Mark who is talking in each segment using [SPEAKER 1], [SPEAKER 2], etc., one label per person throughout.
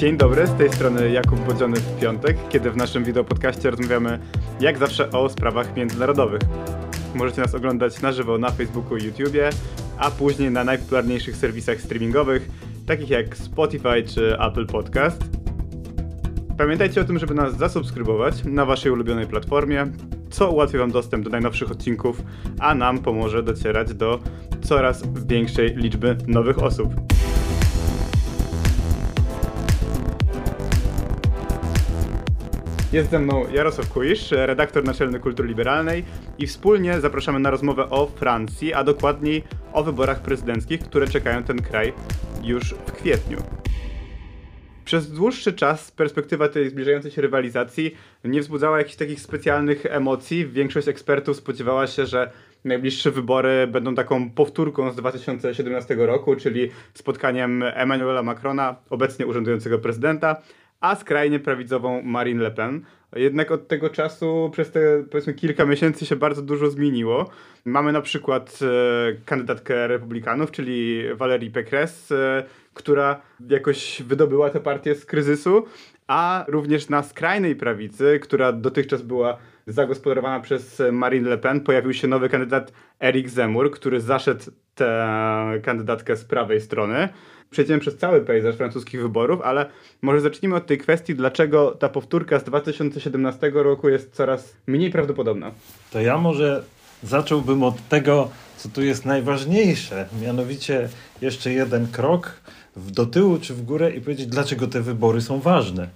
[SPEAKER 1] Dzień dobry, z tej strony Jakub Bodziony w piątek, kiedy w naszym wideopodcaście rozmawiamy jak zawsze o sprawach międzynarodowych. Możecie nas oglądać na żywo na Facebooku i YouTubie, a później na najpopularniejszych serwisach streamingowych, takich jak Spotify czy Apple Podcast. Pamiętajcie o tym, żeby nas zasubskrybować na waszej ulubionej platformie, co ułatwi wam dostęp do najnowszych odcinków, a nam pomoże docierać do coraz większej liczby nowych osób. Jest ze mną Jarosław Kuisz, redaktor naczelny Kultury Liberalnej i wspólnie zapraszamy na rozmowę o Francji, a dokładniej o wyborach prezydenckich, które czekają ten kraj już w kwietniu. Przez dłuższy czas perspektywa tej zbliżającej się rywalizacji nie wzbudzała jakichś takich specjalnych emocji. Większość ekspertów spodziewała się, że najbliższe wybory będą taką powtórką z 2017 roku, czyli spotkaniem Emmanuela Macrona, obecnie urzędującego prezydenta, a skrajnie prawicową Marine Le Pen. Jednak od tego czasu przez te powiedzmy kilka miesięcy się bardzo dużo zmieniło. Mamy na przykład e, kandydatkę republikanów, czyli Valerie Pécresse, e, która jakoś wydobyła tę partię z kryzysu, a również na skrajnej prawicy, która dotychczas była zagospodarowana przez Marine Le Pen, pojawił się nowy kandydat Eric Zemmour, który zaszedł tę kandydatkę z prawej strony przejdziemy przez cały pejzaż francuskich wyborów, ale może zacznijmy od tej kwestii, dlaczego ta powtórka z 2017 roku jest coraz mniej prawdopodobna.
[SPEAKER 2] To ja może zacząłbym od tego, co tu jest najważniejsze, mianowicie jeszcze jeden krok do tyłu czy w górę i powiedzieć, dlaczego te wybory są ważne.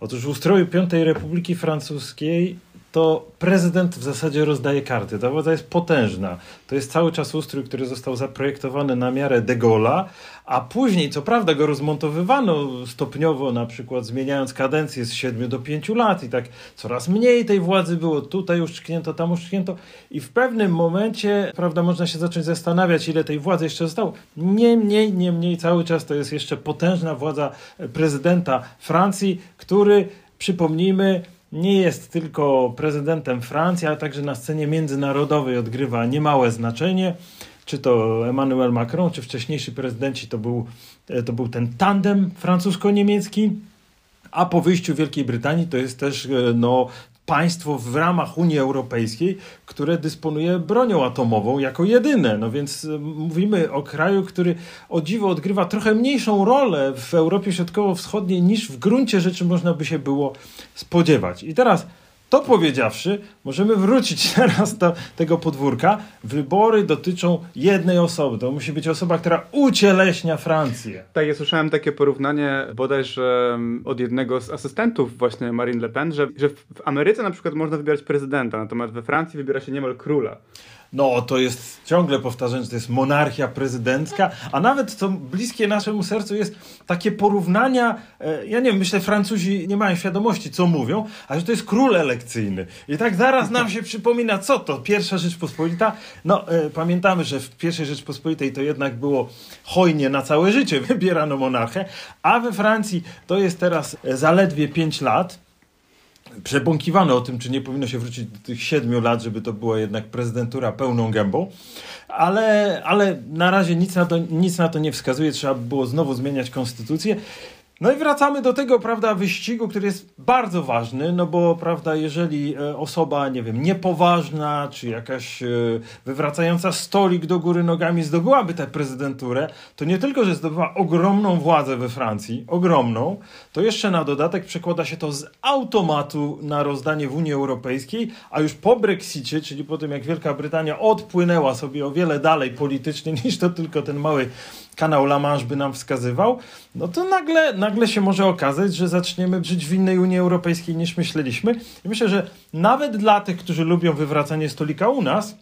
[SPEAKER 2] Otóż w ustroju Piątej Republiki Francuskiej to prezydent w zasadzie rozdaje karty. Ta władza jest potężna. To jest cały czas ustrój, który został zaprojektowany na miarę de Gaulle'a, a później, co prawda, go rozmontowywano stopniowo, na przykład zmieniając kadencję z 7 do 5 lat i tak coraz mniej tej władzy było, tutaj uszczknięto, tam uszczknięto i w pewnym momencie, prawda, można się zacząć zastanawiać, ile tej władzy jeszcze zostało. Niemniej, niemniej, cały czas to jest jeszcze potężna władza prezydenta Francji, który, przypomnijmy, nie jest tylko prezydentem Francji, ale także na scenie międzynarodowej odgrywa niemałe znaczenie. Czy to Emmanuel Macron, czy wcześniejsi prezydenci, to był, e, to był ten tandem francusko-niemiecki. A po wyjściu Wielkiej Brytanii to jest też e, no, państwo w ramach Unii Europejskiej, które dysponuje bronią atomową jako jedyne. No więc e, mówimy o kraju, który o dziwo odgrywa trochę mniejszą rolę w Europie Środkowo-Wschodniej niż w gruncie rzeczy można by się było spodziewać. I teraz to powiedziawszy, możemy wrócić teraz do tego podwórka. Wybory dotyczą jednej osoby. To musi być osoba, która ucieleśnia Francję.
[SPEAKER 1] Tak, ja słyszałem takie porównanie bodajże mm, od jednego z asystentów właśnie Marine Le Pen, że, że w Ameryce na przykład można wybierać prezydenta, natomiast we Francji wybiera się niemal króla.
[SPEAKER 2] No, to jest ciągle powtarzane, że to jest monarchia prezydencka, a nawet co bliskie naszemu sercu jest takie porównania, e, ja nie wiem, myślę, Francuzi nie mają świadomości, co mówią, ale że to jest król elekcyjny. I tak zaraz nam się przypomina, co to? Pierwsza Rzeczpospolita? No, e, pamiętamy, że w pierwszej Rzeczpospolitej to jednak było hojnie na całe życie wybierano monarchę, a we Francji to jest teraz zaledwie 5 lat przebąkiwano o tym, czy nie powinno się wrócić do tych siedmiu lat, żeby to była jednak prezydentura pełną gębą, ale, ale na razie nic na, to, nic na to nie wskazuje, trzeba by było znowu zmieniać konstytucję. No i wracamy do tego, prawda, wyścigu, który jest bardzo ważny, no bo, prawda, jeżeli e, osoba, nie wiem, niepoważna, czy jakaś e, wywracająca stolik do góry nogami zdobyłaby tę prezydenturę, to nie tylko, że zdobywa ogromną władzę we Francji, ogromną, to jeszcze na dodatek przekłada się to z automatu na rozdanie w Unii Europejskiej, a już po Brexicie, czyli po tym, jak Wielka Brytania odpłynęła sobie o wiele dalej politycznie niż to tylko ten mały kanał La Manche by nam wskazywał, no to nagle, nagle się może okazać, że zaczniemy żyć w innej Unii Europejskiej niż myśleliśmy. I myślę, że nawet dla tych, którzy lubią wywracanie stolika u nas,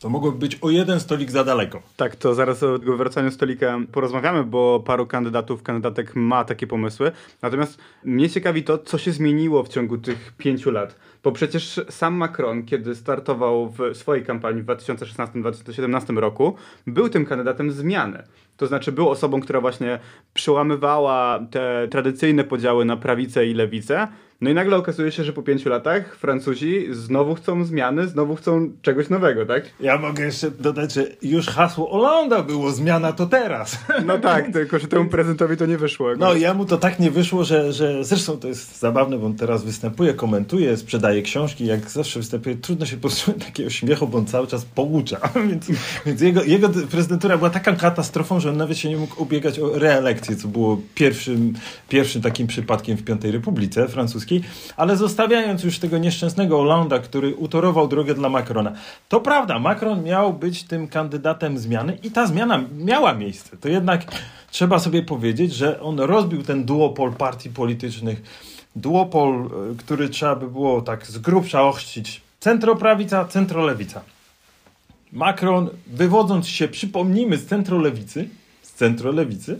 [SPEAKER 2] To mogłoby być o jeden stolik za daleko.
[SPEAKER 1] Tak, to zaraz o wracaniu stolika porozmawiamy, bo paru kandydatów, kandydatek ma takie pomysły. Natomiast mnie ciekawi to, co się zmieniło w ciągu tych pięciu lat. Bo przecież sam Macron, kiedy startował w swojej kampanii w 2016-2017 roku, był tym kandydatem zmiany. To znaczy był osobą, która właśnie przełamywała te tradycyjne podziały na prawicę i lewicę, no i nagle okazuje się, że po pięciu latach Francuzi znowu chcą zmiany, znowu chcą czegoś nowego, tak?
[SPEAKER 2] Ja mogę jeszcze dodać, że już hasło Olanda było zmiana to teraz.
[SPEAKER 1] No tak, tylko że temu prezydentowi to nie wyszło.
[SPEAKER 2] No jemu to tak nie wyszło, że, że zresztą to jest zabawne, bo on teraz występuje, komentuje, sprzedaje książki, jak zawsze występuje, trudno się powstrzymać takiego śmiechu, bo on cały czas poucza. więc, więc jego, jego prezydentura była taką katastrofą, że on nawet się nie mógł ubiegać o reelekcję, co było pierwszym, pierwszym takim przypadkiem w Piątej Republice Francuskiej ale zostawiając już tego nieszczęsnego Hollanda, który utorował drogę dla Macrona. To prawda, Macron miał być tym kandydatem zmiany i ta zmiana miała miejsce. To jednak trzeba sobie powiedzieć, że on rozbił ten duopol partii politycznych, duopol, e, który trzeba by było tak z grubsza ochrzcić. Centroprawica, centrolewica. Macron, wywodząc się, przypomnijmy, z centrolewicy, z centrolewicy,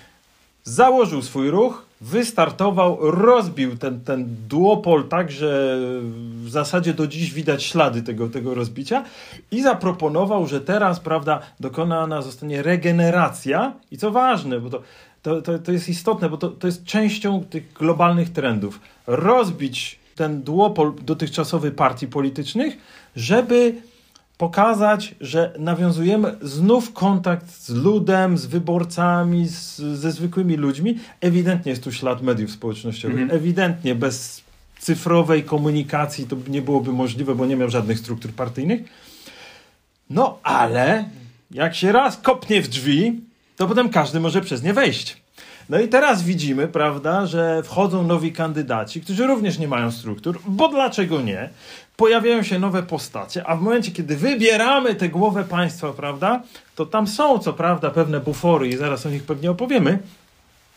[SPEAKER 2] założył swój ruch, wystartował, rozbił ten, ten duopol tak, że w zasadzie do dziś widać ślady tego, tego rozbicia i zaproponował, że teraz, prawda, dokonana zostanie regeneracja i co ważne, bo to, to, to, to jest istotne, bo to, to jest częścią tych globalnych trendów. Rozbić ten duopol dotychczasowy partii politycznych, żeby pokazać, że nawiązujemy znów kontakt z ludem, z wyborcami, z, ze zwykłymi ludźmi. Ewidentnie jest tu ślad mediów społecznościowych. Mhm. Ewidentnie bez cyfrowej komunikacji to nie byłoby możliwe, bo nie miał żadnych struktur partyjnych. No ale jak się raz kopnie w drzwi, to potem każdy może przez nie wejść. No i teraz widzimy, prawda, że wchodzą nowi kandydaci, którzy również nie mają struktur, bo dlaczego nie? Pojawiają się nowe postacie, a w momencie, kiedy wybieramy tę głowę państwa, prawda, to tam są co prawda pewne bufory i zaraz o nich pewnie opowiemy,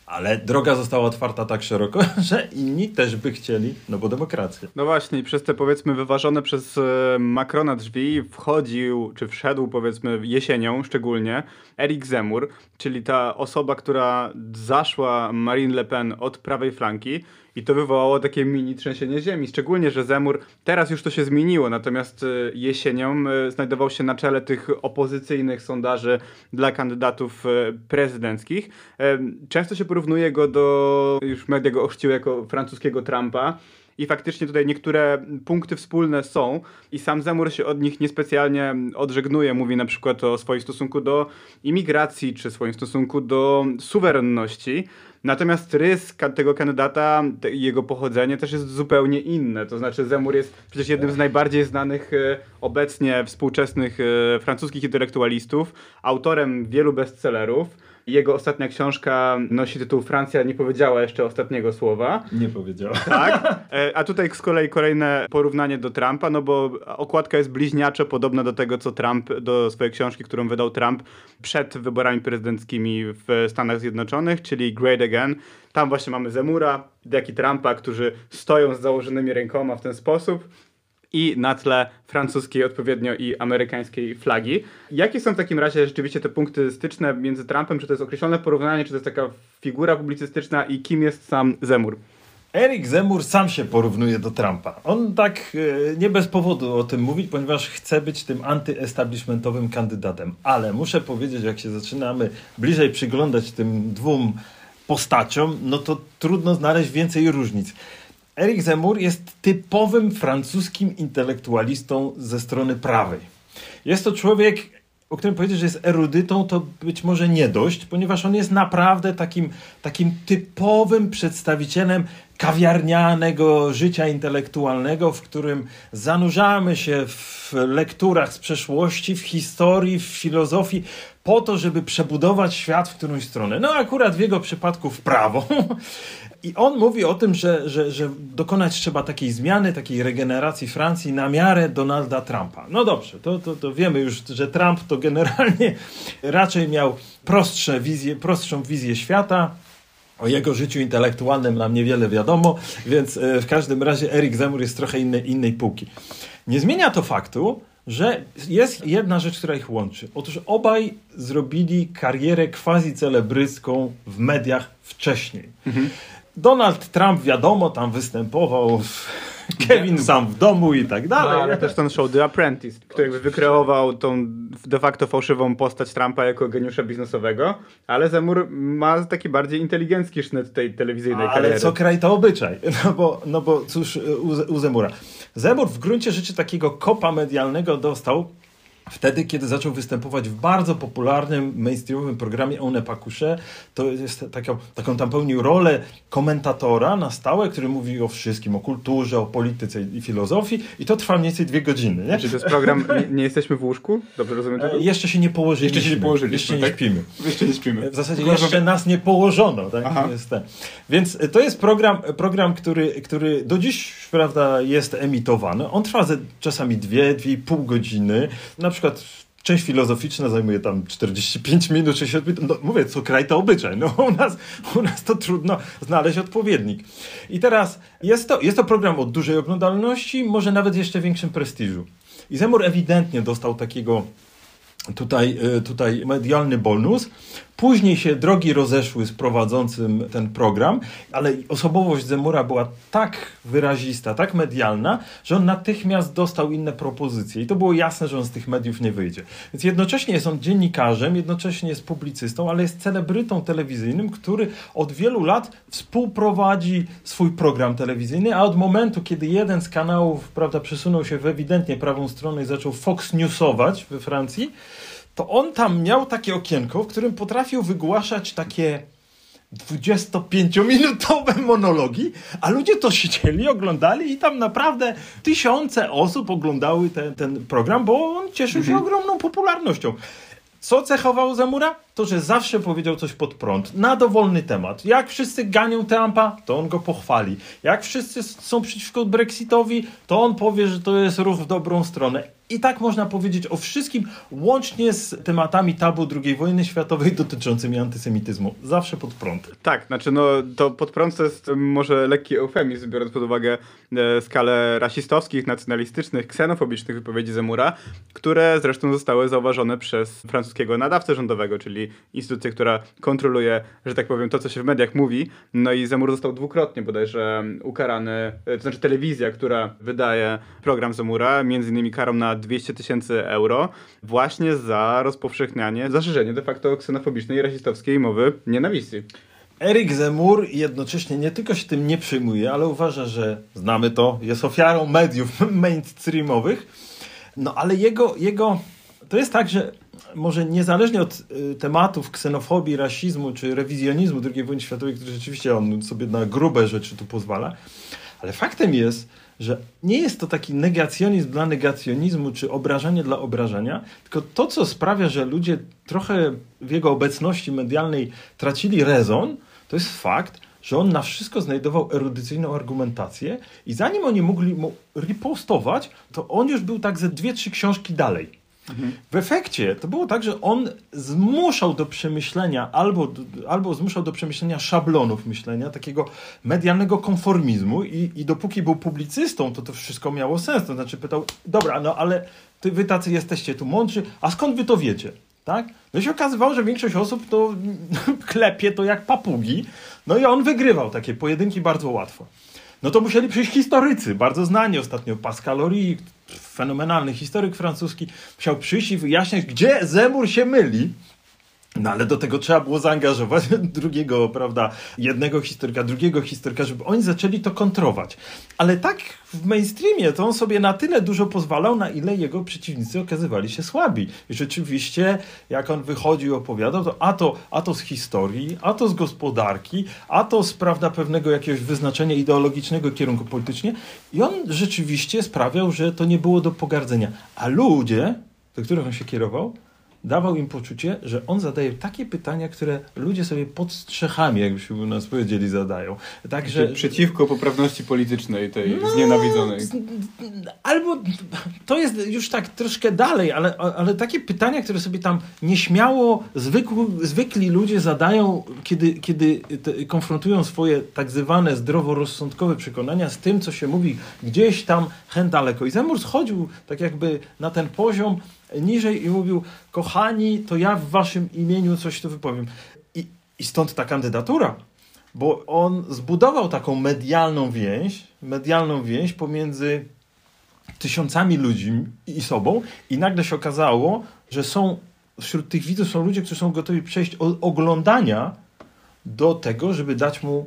[SPEAKER 2] ale droga została otwarta tak szeroko, że inni też by chcieli, no bo demokrację.
[SPEAKER 1] No właśnie, przez te powiedzmy wyważone przez e, Macrona drzwi wchodził, czy wszedł powiedzmy jesienią szczególnie, Eric Zemur, czyli ta osoba, która zaszła Marine Le Pen od prawej flanki i to wywołało takie mini trzęsienie ziemi. Szczególnie, że Zemur, teraz już to się zmieniło, natomiast e, jesienią e, znajdował się na czele tych opozycyjnych sondaży dla kandydatów e, prezydenckich. Często się porównuje go do, już media go ochrzciły jako francuskiego Trumpa. I faktycznie tutaj niektóre punkty wspólne są i sam Zemur się od nich niespecjalnie odżegnuje. Mówi na przykład o swoim stosunku do imigracji, czy swoim stosunku do suwerenności. Natomiast rys tego kandydata, jego pochodzenie też jest zupełnie inne. To znaczy Zemur jest przecież jednym z najbardziej znanych e, obecnie współczesnych e, francuskich intelektualistów, autorem wielu bestsellerów jego ostatnia książka nosi tytuł Francja nie powiedziała jeszcze ostatniego słowa.
[SPEAKER 2] Nie powiedziała.
[SPEAKER 1] Tak. E, a tutaj z kolei kolejne porównanie do Trumpa, no bo okładka jest bliźniaczo podobna do tego, co Trump, do swojej książki, którą wydał Trump przed wyborami prezydenckimi w Stanach Zjednoczonych, czyli Great Tam właśnie mamy Zemura, jak Trumpa, którzy stoją z założonymi rękoma w ten sposób i na tle francuskiej odpowiednio i amerykańskiej flagi. Jakie są w takim razie rzeczywiście te punkty styczne między Trumpem? Czy to jest określone porównanie, czy to jest taka figura publicystyczna i kim jest sam Zemur?
[SPEAKER 2] Erik Zemur sam się porównuje do Trumpa. On tak e, nie bez powodu o tym mówi, ponieważ chce być tym antyestablishmentowym kandydatem. Ale muszę powiedzieć, jak się zaczynamy bliżej przyglądać tym dwóm postaciom, no to trudno znaleźć więcej różnic. Erik Zemur jest typowym francuskim intelektualistą ze strony prawej. Jest to człowiek, o którym powiedzieć, że jest erudytą, to być może nie dość, ponieważ on jest naprawdę takim, takim typowym przedstawicielem kawiarnianego życia intelektualnego, w którym zanurzamy się w lekturach z przeszłości, w historii, w filozofii, po to, żeby przebudować świat w którąś stronę. No akurat w jego przypadku w prawo. I on mówi o tym, że, że, że dokonać trzeba takiej zmiany, takiej regeneracji Francji na miarę Donalda Trumpa. No dobrze, to, to, to wiemy już, że Trump to generalnie raczej miał prostsze wizje, prostszą wizję świata. O jego życiu intelektualnym nam niewiele wiadomo, więc e, w każdym razie Erik Zemur jest trochę innej, innej półki. Nie zmienia to faktu, że jest jedna rzecz, która ich łączy. Otóż obaj zrobili karierę quasi-celebryską w mediach wcześniej. Mhm. Donald Trump, wiadomo, tam występował w Kevin sam w domu i tak dalej.
[SPEAKER 1] No, ale też ten show The Apprentice, który jakby wykreował tą de facto fałszywą postać Trumpa jako geniusza biznesowego, ale Zemur ma taki bardziej inteligencki sznyt tej telewizyjnej
[SPEAKER 2] ale
[SPEAKER 1] kariery.
[SPEAKER 2] Ale co kraj to obyczaj. No bo, no bo cóż u, u Zemura. Zemur w gruncie rzeczy takiego kopa medialnego dostał Wtedy, kiedy zaczął występować w bardzo popularnym, mainstreamowym programie One Pakusze, to jest taką, taką tam pełnił rolę komentatora na stałe, który mówi o wszystkim, o kulturze, o polityce i filozofii i to trwa mniej więcej dwie godziny. Nie?
[SPEAKER 1] Czy to jest program Nie, nie jesteśmy w łóżku? Dobrze rozumiem
[SPEAKER 2] to? E, jeszcze się nie położyliśmy.
[SPEAKER 1] Jeszcze się nie położyliśmy.
[SPEAKER 2] Jeszcze nie tak? śpimy.
[SPEAKER 1] Jeszcze nie śpimy.
[SPEAKER 2] W zasadzie jeszcze nas nie położono. Tak? Jest ten. Więc to jest program, program który, który do dziś prawda, jest emitowany. On trwa czasami dwie, dwie i pół godziny. Na przykład część filozoficzna zajmuje tam 45 minut, 60 minut. No, mówię, co kraj to obyczaj. No, u, nas, u nas to trudno znaleźć odpowiednik. I teraz jest to, jest to program o dużej oglądalności, może nawet jeszcze większym prestiżu. I Zemur ewidentnie dostał takiego tutaj, e, tutaj medialny bonus. Później się drogi rozeszły z prowadzącym ten program, ale osobowość Zemura była tak wyrazista, tak medialna, że on natychmiast dostał inne propozycje i to było jasne, że on z tych mediów nie wyjdzie. Więc jednocześnie jest on dziennikarzem, jednocześnie jest publicystą, ale jest celebrytą telewizyjnym, który od wielu lat współprowadzi swój program telewizyjny, a od momentu, kiedy jeden z kanałów prawda, przesunął się w ewidentnie prawą stronę i zaczął Fox Newsować we Francji, to on tam miał takie okienko, w którym potrafił wygłaszać takie 25-minutowe monologi, a ludzie to siedzieli, oglądali i tam naprawdę tysiące osób oglądały ten, ten program, bo on cieszył się mhm. ogromną popularnością. Co cechowało Zamura? To, że zawsze powiedział coś pod prąd, na dowolny temat. Jak wszyscy ganią Trumpa, to on go pochwali. Jak wszyscy są przeciwko Brexitowi, to on powie, że to jest ruch w dobrą stronę. I tak można powiedzieć o wszystkim, łącznie z tematami tabu II wojny światowej dotyczącymi antysemityzmu. Zawsze pod prąd.
[SPEAKER 1] Tak, znaczy no to pod prąd to jest może lekki eufemizm, biorąc pod uwagę e, skalę rasistowskich, nacjonalistycznych, ksenofobicznych wypowiedzi Zemura, które zresztą zostały zauważone przez francuskiego nadawcę rządowego, czyli instytucję, która kontroluje, że tak powiem, to, co się w mediach mówi. No i Zemur został dwukrotnie bodajże ukarany, e, to znaczy telewizja, która wydaje program Zemura, między innymi karą na 200 tysięcy euro właśnie za rozpowszechnianie, za szerzenie de facto ksenofobicznej i rasistowskiej mowy nienawiści.
[SPEAKER 2] Erik Zemur jednocześnie nie tylko się tym nie przyjmuje, ale uważa, że znamy to, jest ofiarą mediów mainstreamowych. No ale jego, jego to jest tak, że może niezależnie od y, tematów ksenofobii, rasizmu czy rewizjonizmu II wojny światowej, który rzeczywiście on sobie na grube rzeczy tu pozwala, ale faktem jest, że nie jest to taki negacjonizm dla negacjonizmu, czy obrażanie dla obrażania, tylko to, co sprawia, że ludzie trochę w jego obecności medialnej tracili rezon, to jest fakt, że on na wszystko znajdował erudycyjną argumentację i zanim oni mogli mu ripostować, to on już był tak ze dwie, trzy książki dalej. W efekcie to było tak, że on zmuszał do przemyślenia albo, albo zmuszał do przemyślenia szablonów myślenia, takiego medialnego konformizmu i, i dopóki był publicystą, to to wszystko miało sens. To znaczy pytał, dobra, no ale ty, wy tacy jesteście tu mądrzy, a skąd wy to wiecie? Tak? No i się okazywało, że większość osób to klepie to jak papugi, no i on wygrywał takie pojedynki bardzo łatwo. No to musieli przyjść historycy, bardzo znani ostatnio, Pascal Ori, fenomenalny historyk francuski, musiał przyjść i wyjaśniać, gdzie Zemur się myli. No ale do tego trzeba było zaangażować drugiego, prawda, jednego historyka, drugiego historyka, żeby oni zaczęli to kontrować. Ale tak w mainstreamie to on sobie na tyle dużo pozwalał, na ile jego przeciwnicy okazywali się słabi. I rzeczywiście, jak on wychodził, opowiadał, to a to, a to z historii, a to z gospodarki, a to z prawda pewnego jakiegoś wyznaczenia ideologicznego kierunku politycznie. I on rzeczywiście sprawiał, że to nie było do pogardzenia. A ludzie, do których on się kierował, dawał im poczucie, że on zadaje takie pytania, które ludzie sobie pod strzechami, jakbyśmy u nas powiedzieli, zadają. Także
[SPEAKER 1] Przeciwko poprawności politycznej tej
[SPEAKER 2] No,
[SPEAKER 1] znienawidzonej.
[SPEAKER 2] Albo to jest już tak troszkę dalej, ale, ale takie pytania, które sobie tam nieśmiało zwykły, zwykli ludzie zadają, kiedy, kiedy konfrontują swoje tak zwane zdroworozsądkowe przekonania z tym, co się mówi gdzieś tam hen daleko. I Zemur schodził tak jakby na ten poziom niżej i mówił, kochani, to ja w waszym imieniu coś tu wypowiem. I, i stąd ta kandydatura bo on zbudował taką medialną więź, medialną więź pomiędzy tysiącami ludzi i sobą i nagle się okazało, że są wśród tych widzów są ludzie, którzy są gotowi przejść od oglądania do tego, żeby dać mu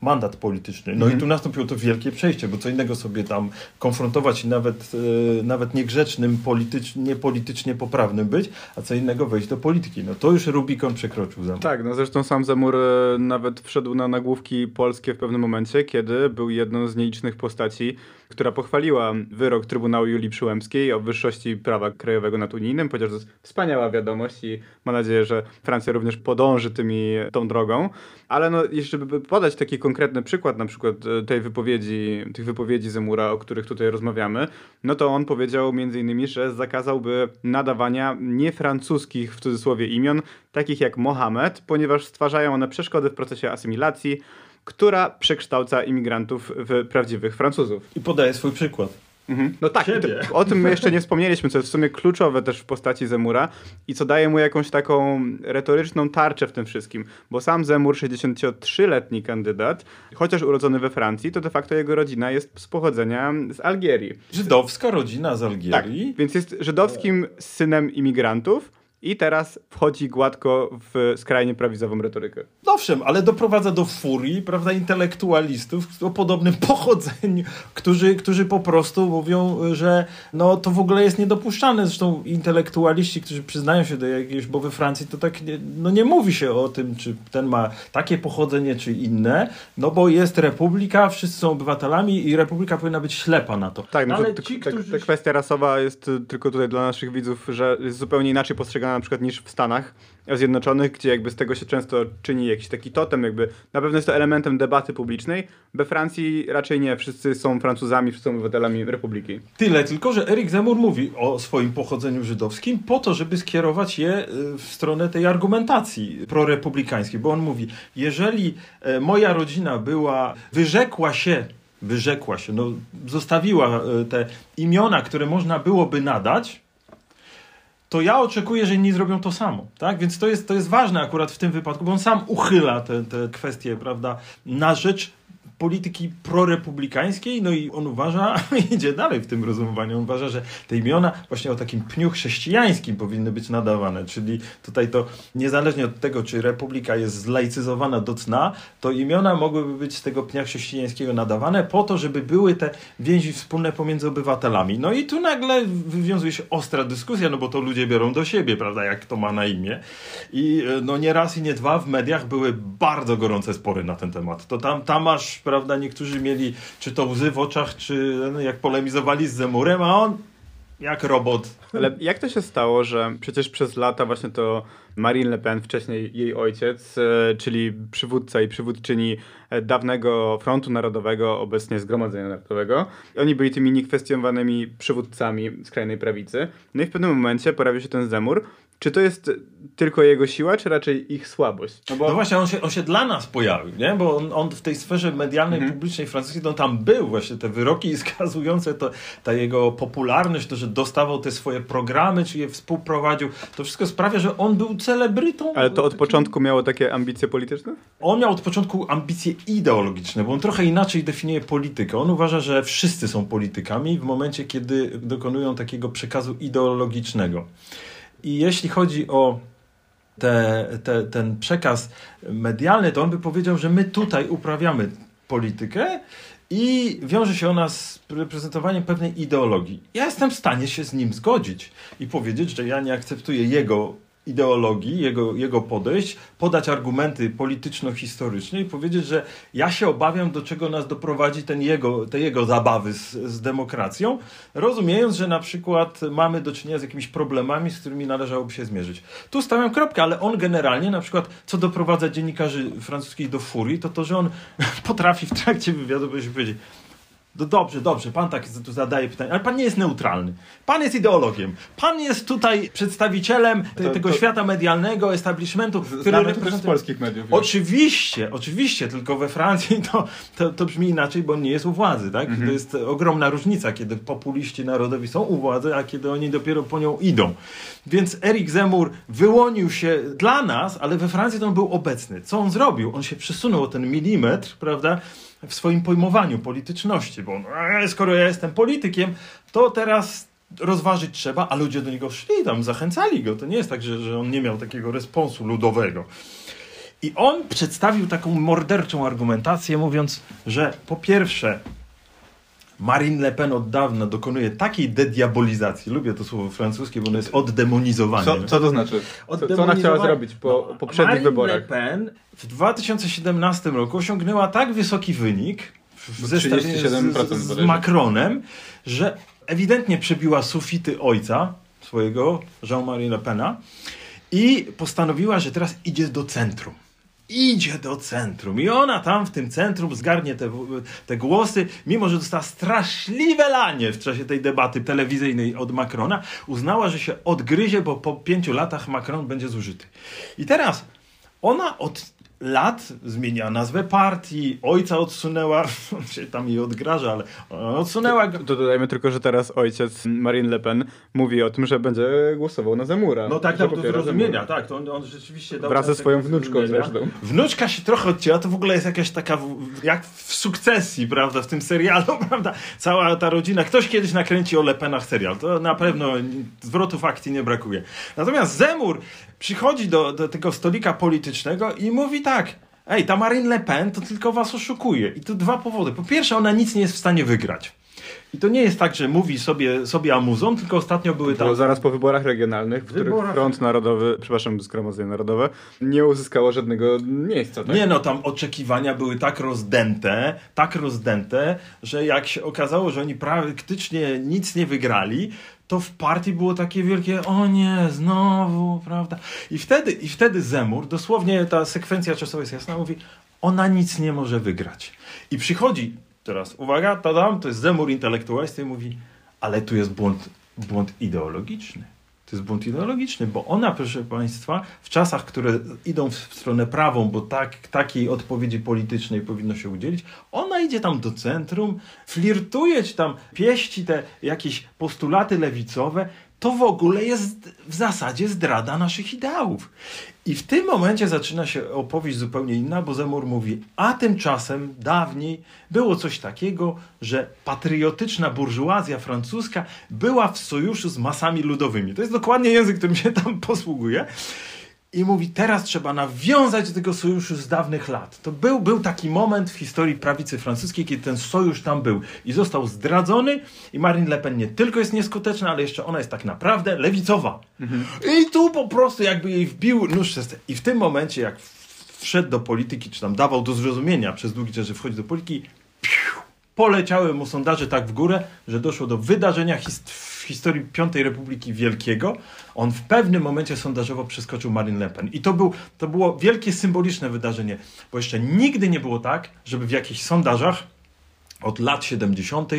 [SPEAKER 2] mandat polityczny. No
[SPEAKER 1] Mhm.
[SPEAKER 2] i tu nastąpiło to wielkie przejście, bo co innego sobie tam konfrontować i nawet, e, nawet niegrzecznym, politycz, niepolitycznie poprawnym być, a co innego wejść do polityki. No to już Rubikon przekroczył za mną.
[SPEAKER 1] Tak, no zresztą sam Zemur e, nawet wszedł na nagłówki polskie w pewnym momencie, kiedy był jedną z nielicznych postaci, która pochwaliła wyrok Trybunału Julii Przyłębskiej o wyższości prawa krajowego nad unijnym, powiedział, że to jest wspaniała wiadomość i ma nadzieję, że Francja również podąży tymi, tą drogą. Ale no, jeszcze by podać taki konkretny przykład, na przykład e, tej wypowiedzi, tych wypowiedzi Zemura, o których tutaj rozmawiamy, no to on powiedział między innymi, że zakazałby nadawania niefrancuskich w cudzysłowie imion, takich jak Mohamed, ponieważ stwarzają one przeszkody w procesie asymilacji, która przekształca imigrantów w prawdziwych Francuzów.
[SPEAKER 2] I podaję swój przykład.
[SPEAKER 1] Mhm. No tak, to- o tym my jeszcze nie wspomnieliśmy, co jest w sumie kluczowe też w postaci Zemura i co daje mu jakąś taką retoryczną tarczę w tym wszystkim, bo sam Zemur, 63-letni kandydat, chociaż urodzony we Francji, to de facto jego rodzina jest z pochodzenia z Algierii.
[SPEAKER 2] Żydowska rodzina z
[SPEAKER 1] Tak,
[SPEAKER 2] Algierii.
[SPEAKER 1] więc jest żydowskim synem imigrantów i teraz wchodzi gładko w skrajnie prawizową retorykę.
[SPEAKER 2] Owszem, ale doprowadza do furii, prawda, intelektualistów o podobnym pochodzeniu, którzy, którzy po prostu mówią, że no, to w ogóle jest niedopuszczalne. Zresztą intelektualiści, którzy przyznają się do jakiegoś, bo we Francji to tak nie, no nie mówi się o tym, czy ten ma takie pochodzenie, czy inne, no bo jest republika, wszyscy są obywatelami i republika powinna być ślepa na to.
[SPEAKER 1] Tak, no
[SPEAKER 2] ale
[SPEAKER 1] to,
[SPEAKER 2] ci,
[SPEAKER 1] ta,
[SPEAKER 2] którzy...
[SPEAKER 1] ta kwestia rasowa jest tylko tutaj dla naszych widzów, że jest zupełnie inaczej postrzegana na przykład niż w Stanach Zjednoczonych, gdzie jakby z tego się często czyni jakiś taki totem, jakby na pewno jest to elementem debaty publicznej. We Francji raczej nie, wszyscy są Francuzami, wszyscy są obywatelami republiki.
[SPEAKER 2] Tyle, tylko że Erik Zemur mówi o swoim pochodzeniu żydowskim po to, żeby skierować je y, w stronę tej argumentacji prorepublikańskiej, bo on mówi, jeżeli e, moja rodzina była, wyrzekła się, wyrzekła się, no, zostawiła e, te imiona, które można byłoby nadać, to ja oczekuję, że inni zrobią to samo. Tak? Więc to jest, to jest ważne akurat w tym wypadku, bo on sam uchyla te, te kwestie prawda, na rzecz polityki prorepublikańskiej, no i on uważa, idzie dalej w tym rozumowaniu, on uważa, że te imiona właśnie o takim pniu chrześcijańskim powinny być nadawane, czyli tutaj to niezależnie od tego, czy republika jest zlaicyzowana do cna, to imiona mogłyby być z tego pnia chrześcijańskiego nadawane po to, żeby były te więzi wspólne pomiędzy obywatelami. No i tu nagle wywiązuje się ostra dyskusja, no bo to ludzie biorą do siebie, prawda, jak to ma na imię. I e, no nie raz i nie dwa w mediach były bardzo gorące spory na ten temat. To tam, tam aż, prawda, niektórzy mieli czy to łzy w oczach, czy no, jak polemizowali z Zemurem, a on jak robot.
[SPEAKER 1] Ale jak to się stało, że przecież przez lata właśnie to Marine Le Pen, wcześniej jej ojciec, e, czyli przywódca i przywódczyni e, dawnego Frontu Narodowego, obecnie Zgromadzenia Narodowego, oni byli tymi niekwestionowanymi przywódcami skrajnej prawicy. No i w pewnym momencie pojawił się ten Zemur. Czy to jest tylko jego siła, czy raczej ich słabość? No
[SPEAKER 2] No właśnie, on się, on się dla nas pojawił, nie? bo on, on w tej sferze medialnej, publicznej francuskiej, no tam był właśnie te wyroki skazujące to, ta jego popularność, to, że dostawał te swoje programy, czy je współprowadził, to wszystko sprawia, że on był celebrytą.
[SPEAKER 1] Ale to od początku miało takie ambicje polityczne?
[SPEAKER 2] On miał od początku ambicje ideologiczne, bo on trochę inaczej definiuje politykę. On uważa, że wszyscy są politykami w momencie, kiedy dokonują takiego przekazu ideologicznego. I jeśli chodzi o te, te, ten przekaz medialny, to on by powiedział, że my tutaj uprawiamy politykę i wiąże się ona z reprezentowaniem pewnej ideologii. Ja jestem w stanie się z nim zgodzić i powiedzieć, że ja nie akceptuję jego ideologii, jego, jego podejść, podać argumenty polityczno-historyczne i powiedzieć, że ja się obawiam, do czego nas doprowadzi ten jego, te jego zabawy z, z demokracją, rozumiejąc, że na przykład mamy do czynienia z jakimiś problemami, z którymi należałoby się zmierzyć. Tu stawiam kropkę, ale on generalnie, na przykład, co doprowadza dziennikarzy francuskich do furii, to to, że on potrafi w trakcie wywiadu powiedzieć, no dobrze, dobrze, pan tak tu zadaje pytanie, ale pan nie jest neutralny. Pan jest ideologiem. Pan jest tutaj przedstawicielem te,
[SPEAKER 1] To-
[SPEAKER 2] tego
[SPEAKER 1] to-
[SPEAKER 2] świata medialnego, establishmentu, który
[SPEAKER 1] z
[SPEAKER 2] reprezentuje...
[SPEAKER 1] polskich mediów.
[SPEAKER 2] Oczywiście, oczywiście, tylko we Francji to, to, to brzmi inaczej, bo on nie jest u władzy, tak?
[SPEAKER 1] Mhm.
[SPEAKER 2] To jest ogromna różnica, kiedy populiści narodowi są u władzy, a kiedy oni dopiero po nią idą. Więc Erik Zemur wyłonił się dla nas, ale we Francji to on był obecny. Co on zrobił? On się przesunął o ten milimetr, prawda? W swoim pojmowaniu polityczności, bo on, "E, skoro ja jestem politykiem, to teraz rozważyć trzeba, a ludzie do niego szli, tam zachęcali go. To nie jest tak, że, że on nie miał takiego responsu ludowego. I on przedstawił taką morderczą argumentację, mówiąc, że po pierwsze, Marine Le Pen od dawna dokonuje takiej dediabolizacji. Lubię to słowo francuskie, bo ono jest oddemonizowanie.
[SPEAKER 1] Co, co to znaczy? Co, co ona chciała zrobić po
[SPEAKER 2] No,
[SPEAKER 1] poprzednich
[SPEAKER 2] Marine
[SPEAKER 1] wyborach?
[SPEAKER 2] Le Pen w 2017 roku osiągnęła tak wysoki wynik w zestawieniu z,
[SPEAKER 1] 37%
[SPEAKER 2] z, z. Macronem, że ewidentnie przebiła sufity ojca swojego, Jean-Marie Le Pena i postanowiła, że teraz idzie do centrum. Idzie do centrum i ona tam w tym centrum zgarnie te, te głosy, mimo że dostała straszliwe lanie w czasie tej debaty telewizyjnej od Macrona, uznała, że się odgryzie, bo po pięciu latach Macron będzie zużyty. I teraz ona od lat zmienia nazwę partii, ojca odsunęła, on się tam jej odgraża, ale odsunęła go.
[SPEAKER 1] To dodajmy tylko, że teraz ojciec Marine Le Pen mówi o tym, że będzie głosował na Zemura.
[SPEAKER 2] No tak, tak, do zrozumienia, tak, to on, on rzeczywiście dał
[SPEAKER 1] Wraz ze swoją wnuczką zresztą.
[SPEAKER 2] Wnuczka się trochę odcięła, to w ogóle jest jakaś taka, jak w sukcesji, prawda, w tym serialu, prawda, cała ta rodzina, ktoś kiedyś nakręci o Lepenach serial, to na pewno zwrotów akcji nie brakuje. Natomiast Zemur przychodzi do, do tego stolika politycznego i mówi tak, ej, ta Marine Le Pen to tylko was oszukuje. I tu dwa powody. Po pierwsze, ona nic nie jest w stanie wygrać. I to nie jest tak, że mówi sobie, sobie amuzą, tylko ostatnio były tam...
[SPEAKER 1] Było zaraz po wyborach regionalnych, w których
[SPEAKER 2] Wyborach-
[SPEAKER 1] Front Narodowy, przepraszam, Zgromadzenie Narodowe, nie uzyskało żadnego miejsca, tak?
[SPEAKER 2] Nie no, tam oczekiwania były tak rozdęte, tak rozdęte, że jak się okazało, że oni praktycznie nic nie wygrali, to w partii było takie wielkie, o nie, znowu, prawda? I wtedy, i wtedy Zemur, dosłownie ta sekwencja czasowa jest jasna, mówi, ona nic nie może wygrać. I przychodzi teraz, uwaga, tadam, to jest Zemur intelektualista i mówi, ale tu jest błąd, błąd ideologiczny. To jest błąd ideologiczny, bo ona, proszę Państwa, w czasach, które idą w stronę prawą, bo tak, takiej odpowiedzi politycznej powinno się udzielić, ona idzie tam do centrum, flirtuje, czy tam pieści te jakieś postulaty lewicowe, to w ogóle jest w zasadzie zdrada naszych ideałów. I w tym momencie zaczyna się opowieść zupełnie inna, bo Zemur mówi, a tymczasem dawniej było coś takiego, że patriotyczna burżuazja francuska była w sojuszu z masami ludowymi. To jest dokładnie język, którym się tam posługuje. I mówi, teraz trzeba nawiązać do tego sojuszu z dawnych lat. To był, był taki moment w historii prawicy francuskiej, kiedy ten sojusz tam był i został zdradzony i Marine Le Pen nie tylko jest nieskuteczna, ale jeszcze ona jest tak naprawdę lewicowa. I tu po prostu jakby jej wbił nóż przez I w tym momencie, jak wszedł do polityki, czy tam dawał do zrozumienia przez długi czas, że wchodzi do polityki, piu, poleciały mu sondaże tak w górę, że doszło do wydarzenia hist- w historii Piątej Republiki Wielkiego. On w pewnym momencie sondażowo przeskoczył Marine Le Pen. I to, był, to było wielkie symboliczne wydarzenie, bo jeszcze nigdy nie było tak, żeby w jakichś sondażach od lat 70.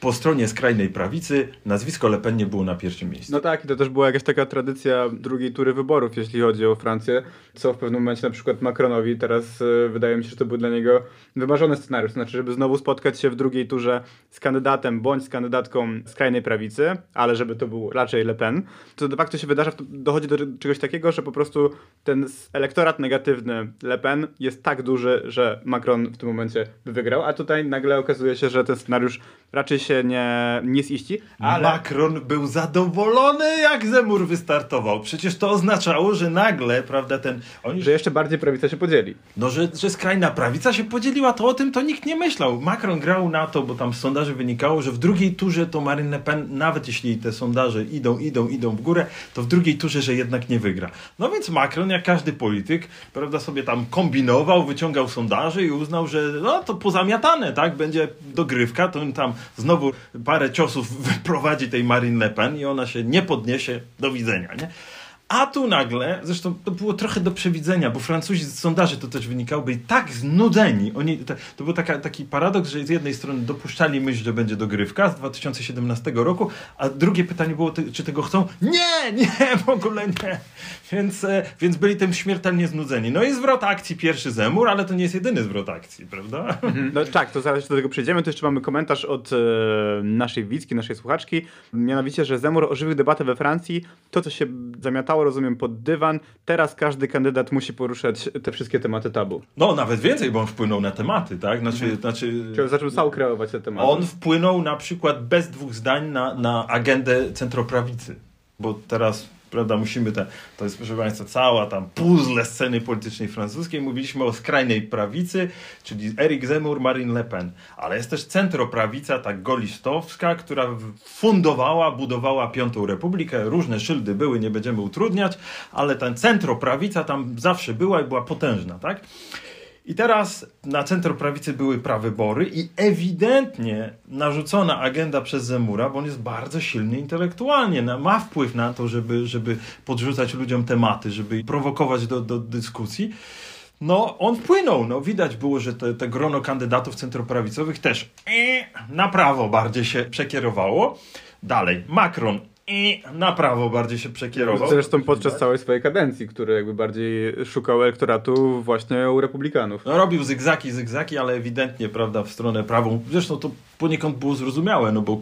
[SPEAKER 2] po stronie skrajnej prawicy nazwisko Le Pen nie było na pierwszym miejscu.
[SPEAKER 1] No tak, i to też była jakaś taka tradycja drugiej tury wyborów, jeśli chodzi o Francję, co w pewnym momencie na przykład Macronowi teraz e, wydaje mi się, że to był dla niego wymarzony scenariusz, znaczy, żeby znowu spotkać się w drugiej turze z kandydatem bądź z kandydatką skrajnej prawicy, ale żeby to był raczej Le Pen, to de facto się wydarza, dochodzi do czegoś takiego, że po prostu ten elektorat negatywny Le Pen jest tak duży, że Macron w tym momencie by wygrał, a tutaj nagle okazuje się, że ten scenariusz raczej się się nie, nie ziści, ale...
[SPEAKER 2] Macron był zadowolony, jak Zemur wystartował. Przecież to oznaczało, że nagle, prawda, ten... Oni,
[SPEAKER 1] Że jeszcze bardziej prawica się podzieli.
[SPEAKER 2] No, że, że skrajna prawica się podzieliła, to o tym to nikt nie myślał. Macron grał na to, bo tam z sondaży wynikało, że w drugiej turze to Marine Le Pen, nawet jeśli te sondaże idą, idą, idą w górę, to w drugiej turze, że jednak nie wygra. No więc Macron, jak każdy polityk, prawda, sobie tam kombinował, wyciągał sondaże i uznał, że no to pozamiatane, tak, będzie dogrywka, to on tam znowu parę ciosów wyprowadzi tej Marine Le Pen i ona się nie podniesie, do widzenia, nie? A tu nagle, zresztą to było trochę do przewidzenia, bo Francuzi z sondaży to też wynikało, byli tak znudzeni. Oni, to, to był taka, taki paradoks, że z jednej strony dopuszczali myśl, że będzie dogrywka z 2017 roku, a drugie pytanie było, czy tego chcą? Nie, nie, w ogóle nie. Więc, e, więc byli tym śmiertelnie znudzeni. No i zwrot akcji pierwszy Zemur, ale to nie jest jedyny zwrot akcji, prawda?
[SPEAKER 1] No tak, to zaraz do tego przejdziemy. To jeszcze mamy komentarz od e, naszej widzki, naszej słuchaczki. Mianowicie, że Zemur ożywił debatę we Francji. To, co się zamiatało, rozumiem, pod dywan. Teraz każdy kandydat musi poruszać te wszystkie tematy tabu.
[SPEAKER 2] No nawet więcej, bo on wpłynął na tematy, tak? Znaczy, znaczy
[SPEAKER 1] Czyli zaczął sam kreować te tematy.
[SPEAKER 2] On wpłynął na przykład bez dwóch zdań na, na agendę centroprawicy. Bo teraz, prawda, musimy te, to jest proszę Państwa cała tam puzzle sceny politycznej francuskiej. Mówiliśmy o skrajnej prawicy, czyli Eric Zemmour, Marine Le Pen. Ale jest też centroprawica, tak golistowska, która fundowała, budowała Piątą Republikę. Różne szyldy były, nie będziemy utrudniać, ale ta centroprawica tam zawsze była i była potężna, tak? I teraz na centrum prawicy były prawybory i ewidentnie narzucona agenda przez Zemura, bo on jest bardzo silny intelektualnie, ma wpływ na to, żeby, żeby podrzucać ludziom tematy, żeby prowokować do, do dyskusji. No, on wpłynął. No, widać było, że te, te grono kandydatów centroprawicowych też e, na prawo bardziej się przekierowało. Dalej, Macron e, na prawo bardziej się przekierował.
[SPEAKER 1] Zresztą podczas całej swojej kadencji, który jakby bardziej szukał elektoratu właśnie u republikanów.
[SPEAKER 2] No, robił zygzaki, zygzaki, ale ewidentnie, prawda, w stronę prawą. Zresztą to poniekąd było zrozumiałe, no bo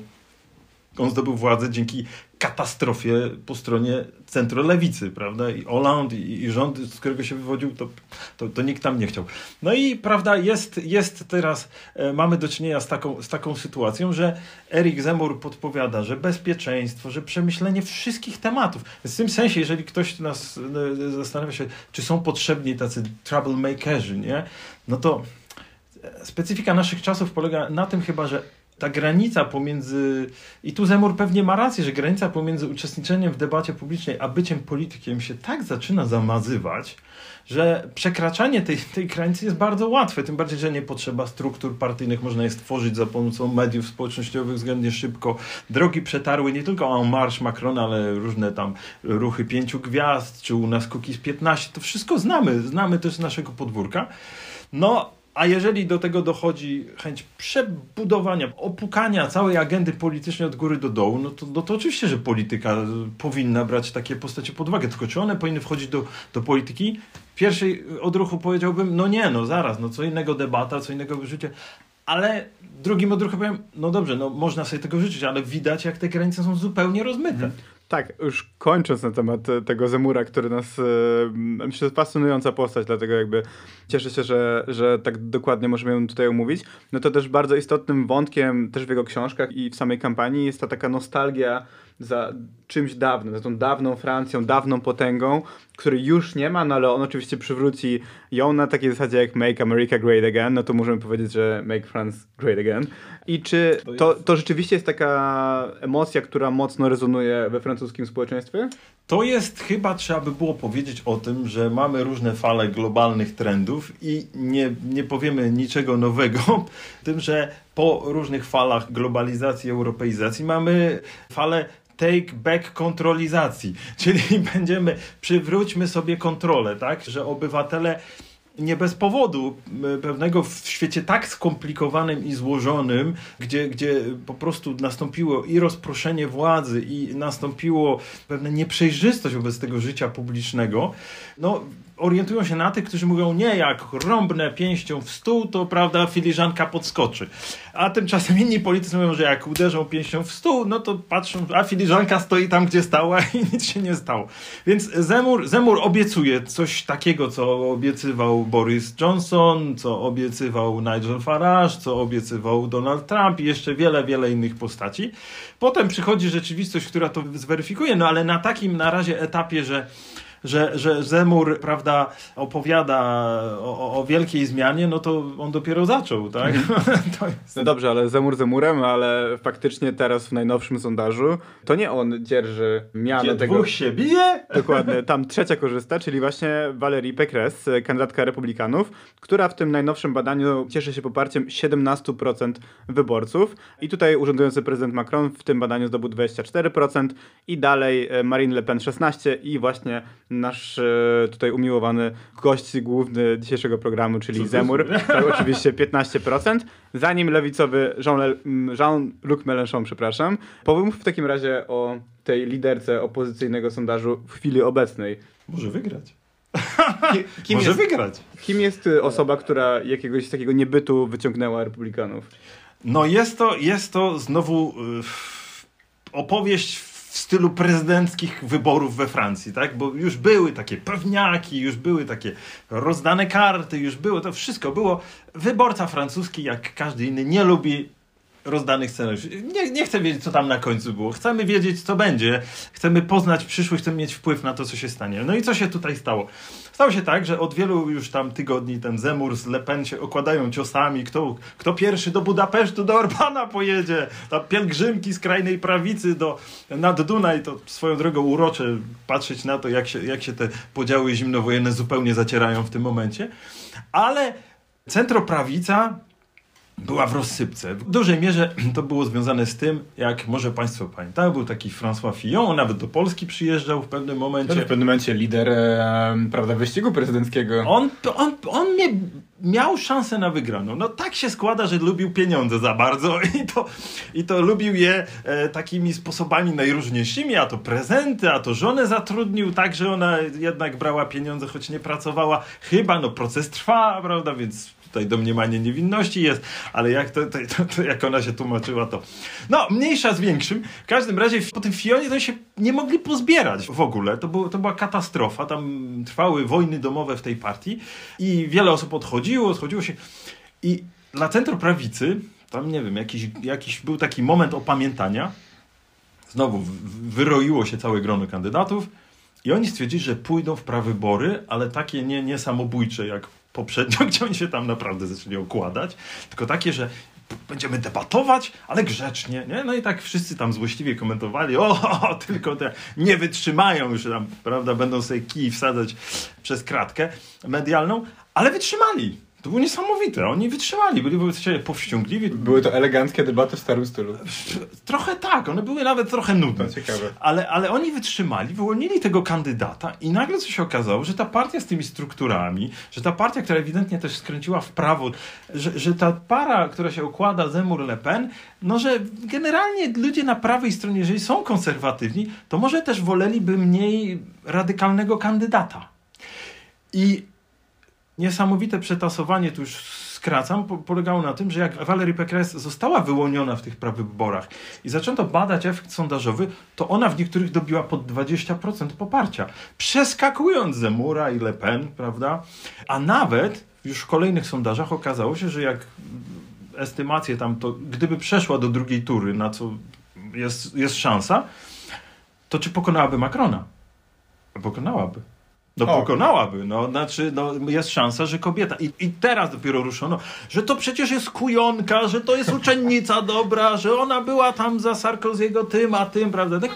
[SPEAKER 2] on zdobył władzę dzięki katastrofie po stronie centrolewicy, prawda? I Hollande i, i rząd, z którego się wywodził, to, to, to nikt tam nie chciał. No i, prawda, jest, jest teraz, e, mamy do czynienia z taką, z taką sytuacją, że Erik Zemur podpowiada, że bezpieczeństwo, że przemyślenie wszystkich tematów. W tym sensie, jeżeli ktoś nas e, zastanawia się, czy są potrzebni tacy troublemakerzy, nie? No to specyfika naszych czasów polega na tym chyba, że ta granica pomiędzy, i tu Zemur pewnie ma rację, że granica pomiędzy uczestniczeniem w debacie publicznej a byciem politykiem się tak zaczyna zamazywać, że przekraczanie tej, tej granicy jest bardzo łatwe, tym bardziej, że nie potrzeba struktur partyjnych, można je stworzyć za pomocą mediów społecznościowych względnie szybko. Drogi przetarły nie tylko en marche Macrona, ale różne tam ruchy pięciu gwiazd, czy u nas Kukiz 15, to wszystko znamy, znamy też z naszego podwórka. No, a jeżeli do tego dochodzi chęć przebudowania, opukania całej agendy politycznej od góry do dołu, no to, no to oczywiście, że polityka y, powinna brać takie postacie pod uwagę. Tylko czy one powinny wchodzić do, do polityki? Pierwszej odruchu powiedziałbym, no nie, no zaraz, no co innego debata, co innego życie. Ale drugim odruchem powiem, no dobrze, no można sobie tego życzyć, ale widać, jak te granice są zupełnie rozmyte.
[SPEAKER 1] Tak, już kończąc na temat e, tego Zemura, który nas, e, myślę, jest fascynująca postać, dlatego jakby cieszę się, że, że tak dokładnie możemy ją tutaj omówić. No to też bardzo istotnym wątkiem też w jego książkach i w samej kampanii jest ta taka nostalgia za czymś dawnym, za tą dawną Francją, dawną potęgą, której już nie ma, no ale on oczywiście przywróci ją na takiej zasadzie jak Make America Great Again, no to możemy powiedzieć, że Make France Great Again. I czy to, to rzeczywiście jest taka emocja, która mocno rezonuje we francuskim społeczeństwie?
[SPEAKER 2] To jest chyba, trzeba by było powiedzieć o tym, że mamy różne fale globalnych trendów i nie, nie powiemy niczego nowego, tym, że po różnych falach globalizacji, europeizacji mamy falę take back kontrolizacji, czyli będziemy, przywróćmy sobie kontrolę, tak, że obywatele nie bez powodu pewnego w świecie tak skomplikowanym i złożonym, gdzie, gdzie po prostu nastąpiło i rozproszenie władzy, i nastąpiło pewna nieprzejrzystość wobec tego życia publicznego, no orientują się na tych, którzy mówią, nie, jak rąbnę pięścią w stół, to prawda, filiżanka podskoczy. A tymczasem inni politycy mówią, że jak uderzą pięścią w stół, no to patrzą, a filiżanka stoi tam, gdzie stała i nic się nie stało. Więc Zemur, Zemur obiecuje coś takiego, co obiecywał Boris Johnson, co obiecywał Nigel Farage, co obiecywał Donald Trump i jeszcze wiele, wiele innych postaci. Potem przychodzi rzeczywistość, która to zweryfikuje, no ale na takim na razie etapie, że że, że Zemur, prawda, opowiada o, o wielkiej zmianie, no to on dopiero zaczął, tak?
[SPEAKER 1] jest... No dobrze, ale Zemur Zemurem, ale faktycznie teraz w najnowszym sondażu to nie on dzierży miano
[SPEAKER 2] Gdzie
[SPEAKER 1] tego...
[SPEAKER 2] dwóch się bije?
[SPEAKER 1] Dokładnie, tam trzecia korzysta, czyli właśnie Valerie Pécresse, kandydatka republikanów, która w tym najnowszym badaniu cieszy się poparciem 17% wyborców i tutaj urzędujący prezydent Macron w tym badaniu zdobył 24% i dalej Marine Le Pen 16% i właśnie nasz e, tutaj umiłowany gość główny dzisiejszego programu, czyli Zemur, tak, oczywiście 15%, zanim lewicowy Jean-Luc Mélenchon, przepraszam. Powiem w takim razie o tej liderce opozycyjnego sondażu w chwili obecnej.
[SPEAKER 2] Może wygrać.
[SPEAKER 1] Ki, kim
[SPEAKER 2] Może
[SPEAKER 1] jest,
[SPEAKER 2] wygrać.
[SPEAKER 1] Kim jest e, osoba, która jakiegoś takiego niebytu wyciągnęła republikanów?
[SPEAKER 2] No jest to, jest to znowu yy, opowieść w stylu prezydenckich wyborów we Francji, tak? Bo już były takie pewniaki, już były takie rozdane karty, już było to wszystko. Było wyborca francuski, jak każdy inny, nie lubi rozdanych scenariuszy. Nie, nie chcę wiedzieć, co tam na końcu było. Chcemy wiedzieć, co będzie. Chcemy poznać przyszłość, chcemy mieć wpływ na to, co się stanie. No i co się tutaj stało? Stało się tak, że od wielu już tam tygodni ten Zemur z Le się okładają ciosami. Kto, kto pierwszy do Budapesztu, do Orbana pojedzie. Tam pielgrzymki z krajnej prawicy do, nad Dunaj. To swoją drogą urocze patrzeć na to, jak się, jak się te podziały zimnowojenne zupełnie zacierają w tym momencie. Ale centroprawica była w rozsypce. W dużej mierze to było związane z tym, jak może Państwo pamiętają, był taki François Fillon, on nawet do Polski przyjeżdżał w pewnym momencie.
[SPEAKER 1] w pewnym momencie lider e, prawda, wyścigu prezydenckiego.
[SPEAKER 2] On, on, on miał szansę na wygraną. No tak się składa, że lubił pieniądze za bardzo i to, i to lubił je e, takimi sposobami najróżniejszymi, a to prezenty, a to żonę zatrudnił tak, że ona jednak brała pieniądze, choć nie pracowała. Chyba, no proces trwa, prawda, więc tutaj domniemanie niewinności jest, ale jak, to, to, to, jak ona się tłumaczyła, to no, mniejsza z większym. W każdym razie po tym Fionie to się nie mogli pozbierać w ogóle. To, było, to była katastrofa. Tam trwały wojny domowe w tej partii i wiele osób odchodziło, odchodziło się. I dla centroprawicy, tam nie wiem, jakiś, jakiś był taki moment opamiętania. Znowu wyroiło się całe grono kandydatów. I oni stwierdzili, że pójdą w prawybory, ale takie nie, nie samobójcze jak poprzednio, gdzie oni się tam naprawdę zaczęli okładać, tylko takie, że będziemy debatować, ale grzecznie, nie? No i tak wszyscy tam złośliwie komentowali, o, tylko te nie wytrzymają już tam, prawda, będą sobie kij wsadzać przez kratkę medialną, ale wytrzymali. To było niesamowite. Oni wytrzymali, byli wobec siebie powściągliwi.
[SPEAKER 1] Były to eleganckie debaty w starym stylu.
[SPEAKER 2] Trochę tak, one były nawet trochę nudne.
[SPEAKER 1] ciekawe.
[SPEAKER 2] Ale, ale oni wytrzymali, wyłonili tego kandydata i nagle co się okazało, że ta partia z tymi strukturami, że ta partia, która ewidentnie też skręciła w prawo, że, że ta para, która się układa Zemur-Le Pen, no że generalnie ludzie na prawej stronie, jeżeli są konserwatywni, to może też woleliby mniej radykalnego kandydata. I niesamowite przetasowanie, tu już skracam, po, polegało na tym, że jak Valerie Pécresse została wyłoniona w tych prawyborach i zaczęto badać efekt sondażowy, to ona w niektórych dobiła pod 20% poparcia, przeskakując Zemura i Le Pen, prawda? A nawet już w kolejnych sondażach okazało się, że jak estymacje tam to, gdyby przeszła do drugiej tury, na co jest, jest szansa, to czy pokonałaby Macrona? Pokonałaby. No o. pokonałaby, no, znaczy, no, jest szansa, że kobieta. I, I teraz dopiero ruszono, że to przecież jest kujonka, że to jest uczennica dobra, że ona była tam za Sarkoziego tym, a tym, prawda? Tak,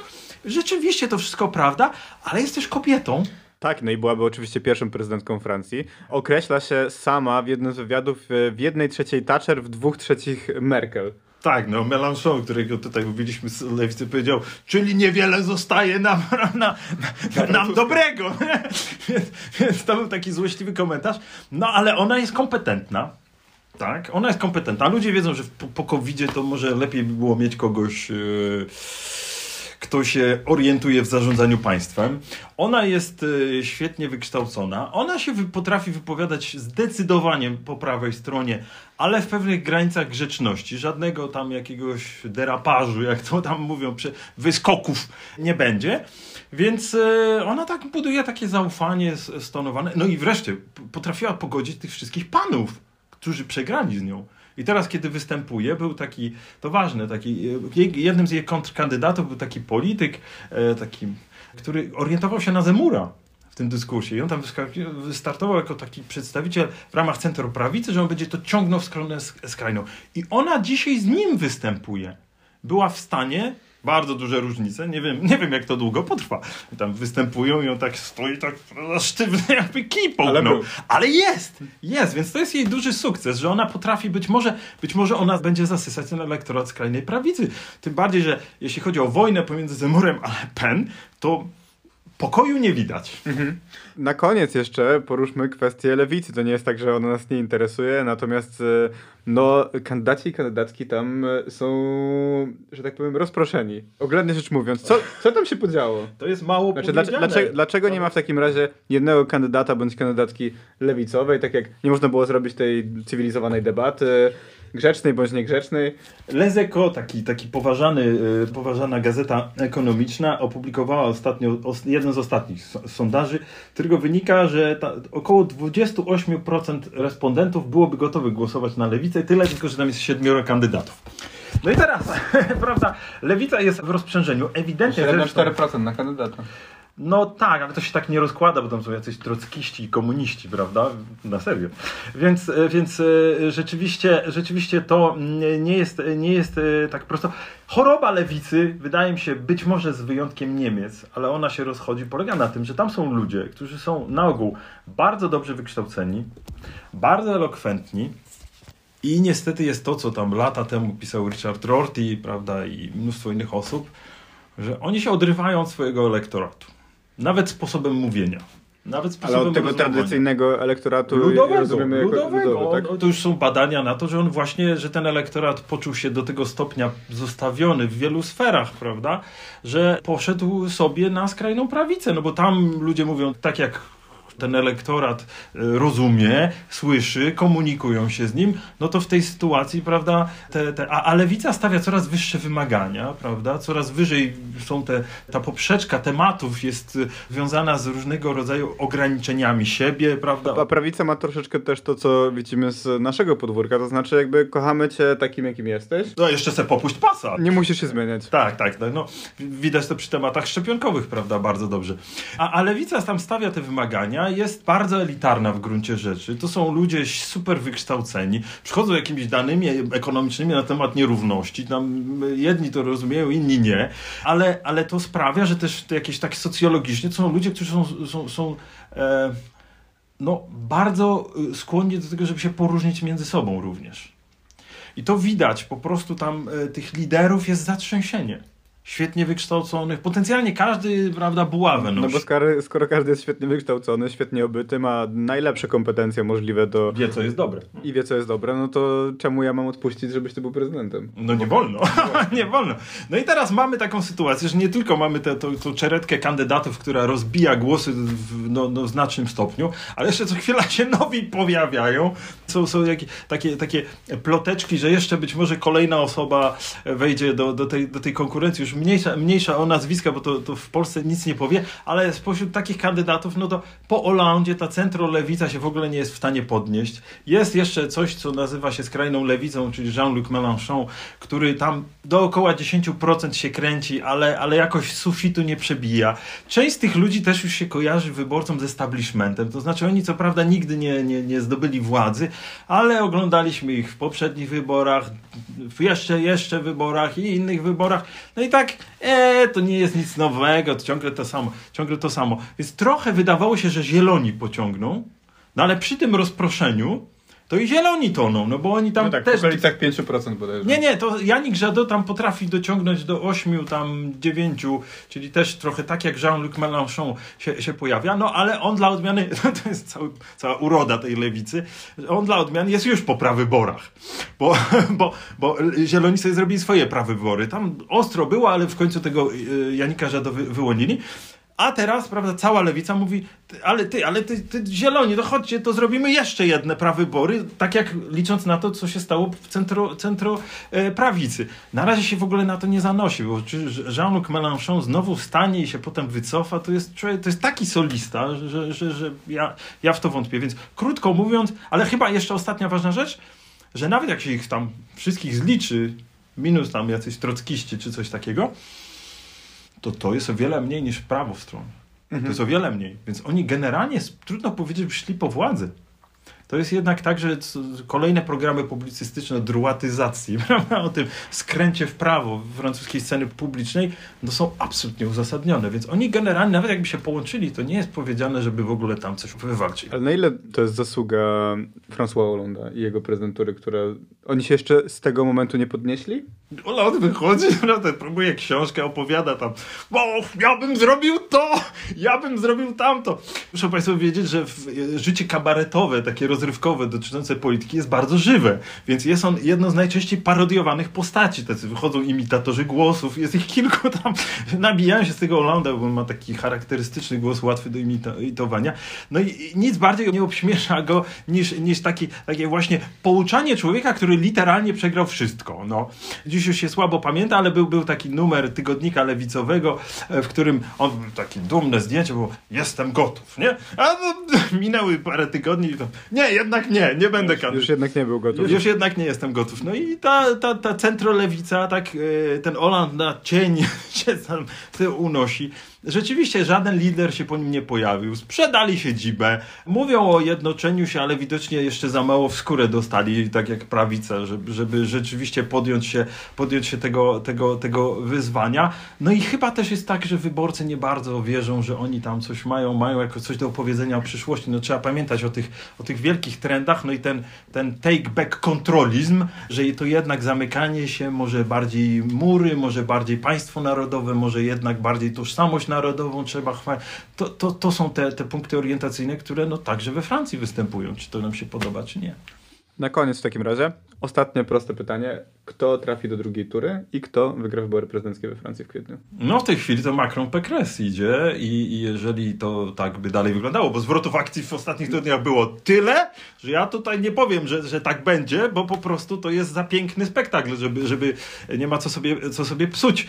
[SPEAKER 2] rzeczywiście to wszystko prawda, ale jest też kobietą.
[SPEAKER 1] Tak, no i byłaby oczywiście pierwszą prezydentką Francji. Określa się sama w jednym z wywiadów w jednej trzeciej Thatcher, w dwóch trzecich Merkel.
[SPEAKER 2] Tak, no Mélenchon, którego tutaj mówiliśmy z lewicy, powiedział, czyli niewiele zostaje nam, na, na, na, nam dobrego. więc, więc to był taki złośliwy komentarz. No ale ona jest kompetentna. Tak, ona jest kompetentna. Ludzie wiedzą, że po, po to może lepiej by było mieć kogoś... Yy kto się orientuje w zarządzaniu państwem. Ona jest e, świetnie wykształcona. Ona się potrafi wypowiadać zdecydowanie po prawej stronie, ale w pewnych granicach grzeczności. Żadnego tam jakiegoś derapażu, jak to tam mówią, wyskoków nie będzie. Więc e, ona tak buduje takie zaufanie stonowane. No i wreszcie potrafiła pogodzić tych wszystkich panów, którzy przegrali z nią. I teraz, kiedy występuje, był taki, to ważne, taki, e, jednym z jej kontrkandydatów był taki polityk, e, taki, który orientował się na Zemura w tym dyskursie. I on tam wystartował jako taki przedstawiciel w ramach centrum prawicy, że on będzie to ciągnął w stronę skrajną. I ona dzisiaj z nim występuje. Była w stanie bardzo duże różnice. Nie wiem, nie wiem jak to długo potrwa. Tam występują i on tak stoi tak sztywny jakby kij Ale, Ale jest! Jest, więc to jest jej duży sukces, że ona potrafi być może, być może ona będzie zasysać ten elektorat skrajnej prawicy. Tym bardziej, że jeśli chodzi o wojnę pomiędzy Zemurem a Le Pen, to pokoju nie widać. Mhm.
[SPEAKER 1] Na koniec jeszcze poruszmy kwestię lewicy. To nie jest tak, że ona nas nie interesuje, natomiast e, no, kandydaci i kandydatki tam e, są, że tak powiem, rozproszeni. Oględnie rzecz mówiąc. Co, co tam się podziało?
[SPEAKER 2] To jest mało
[SPEAKER 1] znaczy, dlaczego, dlaczego nie ma w takim razie jednego kandydata bądź kandydatki lewicowej, tak jak nie można było zrobić tej cywilizowanej debaty, grzecznej bądź niegrzecznej.
[SPEAKER 2] Lezeko, taki, taki poważany, y, poważana gazeta ekonomiczna, opublikowała ostatnio jeden z ostatnich sondaży, którego wynika, że ta, około 28% respondentów byłoby gotowych głosować na lewicę, tyle tylko, że tam jest siedmioro kandydatów. No i teraz, prawda, lewica jest w rozprzężeniu. Ewidentnie.
[SPEAKER 1] 4% na kandydata.
[SPEAKER 2] No tak, ale to się tak nie rozkłada, bo tam są jacyś trockiści i komuniści, prawda? Na serio. Więc, e, więc e, rzeczywiście, rzeczywiście to nie jest, nie jest e, tak prosto. Choroba lewicy, wydaje mi się, być może z wyjątkiem Niemiec, ale ona się rozchodzi, polega na tym, że tam są ludzie, którzy są na ogół bardzo dobrze wykształceni, bardzo elokwentni, i niestety jest to, co tam lata temu pisał Richard Rorty, prawda, i mnóstwo innych osób, że oni się odrywają od swojego elektoratu. Nawet sposobem mówienia. Nawet
[SPEAKER 1] sposobem Ale od tego tradycyjnego elektoratu
[SPEAKER 2] ludowego, rozumiemy ludowego. Ludowy, tak? To już są badania na to, że on właśnie, że ten elektorat poczuł się do tego stopnia zostawiony w wielu sferach, prawda, że poszedł sobie na skrajną prawicę, no bo tam ludzie mówią tak jak ten elektorat e, rozumie, słyszy, komunikują się z nim, no to w tej sytuacji, prawda, te, te, a, a lewica stawia coraz wyższe wymagania, prawda, coraz wyżej są te, ta poprzeczka tematów jest związana z różnego rodzaju ograniczeniami siebie, prawda.
[SPEAKER 1] A prawica ma troszeczkę też to, co widzimy z naszego podwórka, to znaczy jakby kochamy cię takim, jakim jesteś.
[SPEAKER 2] No jeszcze se popuść pasa.
[SPEAKER 1] Nie musisz się zmieniać.
[SPEAKER 2] Tak, tak, no, no widać to przy tematach szczepionkowych, prawda, bardzo dobrze. A, a lewica tam stawia te wymagania jest bardzo elitarna w gruncie rzeczy. To są ludzie super wykształceni, przychodzą jakimiś danymi ekonomicznymi na temat nierówności. Tam jedni to rozumieją, inni nie, ale, ale to sprawia, że też jakieś tak socjologicznie to są ludzie, którzy są, są, są e, no, bardzo skłonni do tego, żeby się poróżnić między sobą również. I to widać, po prostu tam e, tych liderów jest zatrzęsienie świetnie wykształconych, potencjalnie każdy, prawda, buławę
[SPEAKER 1] nosi. No bo skoro, skoro, każdy jest świetnie wykształcony, świetnie obyty, ma najlepsze kompetencje możliwe do...
[SPEAKER 2] Wie, co jest dobre.
[SPEAKER 1] I wie, co jest dobre, no to czemu ja mam odpuścić, żebyś ty był prezydentem?
[SPEAKER 2] No nie wolno, nie wolno. No i teraz mamy taką sytuację, że nie tylko mamy tę czeretkę kandydatów, która rozbija głosy w no, no, znacznym stopniu, ale jeszcze co chwila się nowi pojawiają. Są, są jakie, takie, takie ploteczki, że jeszcze być może kolejna osoba wejdzie do, do, tej, do tej konkurencji, już mniejsza, mniejsza o nazwiska, bo to, to w Polsce nic nie powie, ale spośród takich kandydatów, no to po Holandzie ta centro-lewica się w ogóle nie jest w stanie podnieść. Jest jeszcze coś, co nazywa się skrajną lewicą, czyli Jean-Luc Mélenchon, który tam dookoła 10% się kręci, ale, ale jakoś sufitu nie przebija. Część z tych ludzi też już się kojarzy wyborcom z establishmentem, to znaczy oni co prawda nigdy nie, nie, nie zdobyli władzy, ale oglądaliśmy ich w poprzednich wyborach, w jeszcze, jeszcze wyborach i innych wyborach. No i tak tak, e, to nie jest nic nowego, to ciągle to samo, ciągle to samo. Więc trochę wydawało się, że zieloni pociągną, no ale przy tym rozproszeniu to i zieloni toną, no bo oni tam
[SPEAKER 1] No tak, w
[SPEAKER 2] też...
[SPEAKER 1] okolicach 5% bodajże.
[SPEAKER 2] Nie, nie, to Janik Żado tam potrafi dociągnąć do 8, tam 9, czyli też trochę tak jak Jean-Luc Mélenchon się, się pojawia, no ale on dla odmiany, to jest cały, cała uroda tej lewicy, on dla odmiany jest już po prawyborach, bo, bo, bo Zieloni sobie zrobili swoje prawybory, tam ostro było, ale w końcu tego y, Janika Żado wy, wyłonili. A teraz, prawda, cała lewica mówi, ale ty, ale ty, ty zieloni, to chodźcie, to zrobimy jeszcze jedne prawybory, tak jak licząc na to, co się stało w centro, centro e, prawicy. Na razie się w ogóle na to nie zanosi, bo Jean-Luc Mélenchon znowu wstanie i się potem wycofa, to jest, człowiek, to jest taki solista, że, że, że ja, ja w to wątpię. Więc krótko mówiąc, ale chyba jeszcze ostatnia ważna rzecz, że nawet jak się ich tam wszystkich zliczy, minus tam jacyś trockiści czy coś takiego, to to jest o wiele mniej niż prawo w stronie. To jest o wiele mniej. Więc oni generalnie, trudno powiedzieć, szli po władzy. To jest jednak tak, że kolejne programy publicystyczne o druatyzacji, prawda, o tym skręcie w prawo francuskiej sceny publicznej, no są absolutnie uzasadnione. Więc oni generalnie, nawet jakby się połączyli, to nie jest powiedziane, żeby w ogóle tam coś wywalczyć.
[SPEAKER 1] Ale na ile to jest zasługa François Hollande i jego prezydentury, które oni się jeszcze z tego momentu nie podnieśli?
[SPEAKER 2] Hollande wychodzi, naprawdę próbuje książkę, opowiada tam, bo ja bym zrobił to, ja bym zrobił tamto. Muszę Państwu wiedzieć, że życie kabaretowe, takie rozrywkowe dotyczące polityki jest bardzo żywe, więc jest on jedną z najczęściej parodiowanych postaci. Tacy wychodzą imitatorzy głosów, jest ich kilku tam, nabijają się z tego Hollanda, bo on ma taki charakterystyczny głos, łatwy do imitowania. No i nic bardziej nie obśmiesza go niż, niż taki, takie właśnie pouczanie człowieka, który literalnie przegrał wszystko. No. Dziś już się słabo pamięta, ale był, był taki numer tygodnika lewicowego, w którym on takie dumne zdjęcie było jestem gotów, nie? A no, minęły parę tygodni i to nie, jednak nie, nie będę
[SPEAKER 1] kandydował. Już jednak nie był gotów.
[SPEAKER 2] Już, już, jednak nie jestem gotów. No i ta, ta, ta centrolewica, tak ten Oland na cień się tam unosi. Rzeczywiście żaden lider się po nim nie pojawił. Sprzedali się dzibę. Mówią o jednoczeniu się, ale widocznie jeszcze za mało w skórę dostali, tak jak prawica, żeby, żeby rzeczywiście podjąć się, podjąć się tego, tego, tego wyzwania. No i chyba też jest tak, że wyborcy nie bardzo wierzą, że oni tam coś mają, mają jako coś do opowiedzenia o przyszłości. No trzeba pamiętać o tych, o tych wielkich trendach, no i ten, ten take back kontrolizm, że to jednak zamykanie się, może bardziej mury, może bardziej państwo narodowe, może jednak bardziej tożsamość narodową trzeba chwalić. To, to, to są te, te punkty orientacyjne, które no także we Francji występują, czy to nam się podoba, czy nie.
[SPEAKER 1] Na koniec w takim razie ostatnie proste pytanie. Kto trafi do drugiej tury i kto wygra wybory prezydenckie we Francji w kwietniu?
[SPEAKER 2] No w tej chwili to Macron Pécresse idzie i, i jeżeli to tak by dalej wyglądało, bo zwrotów akcji w ostatnich tygodniach było tyle, że ja tutaj nie powiem, że, że tak będzie, bo po prostu to jest za piękny spektakl, żeby, żeby nie ma co sobie, co sobie psuć.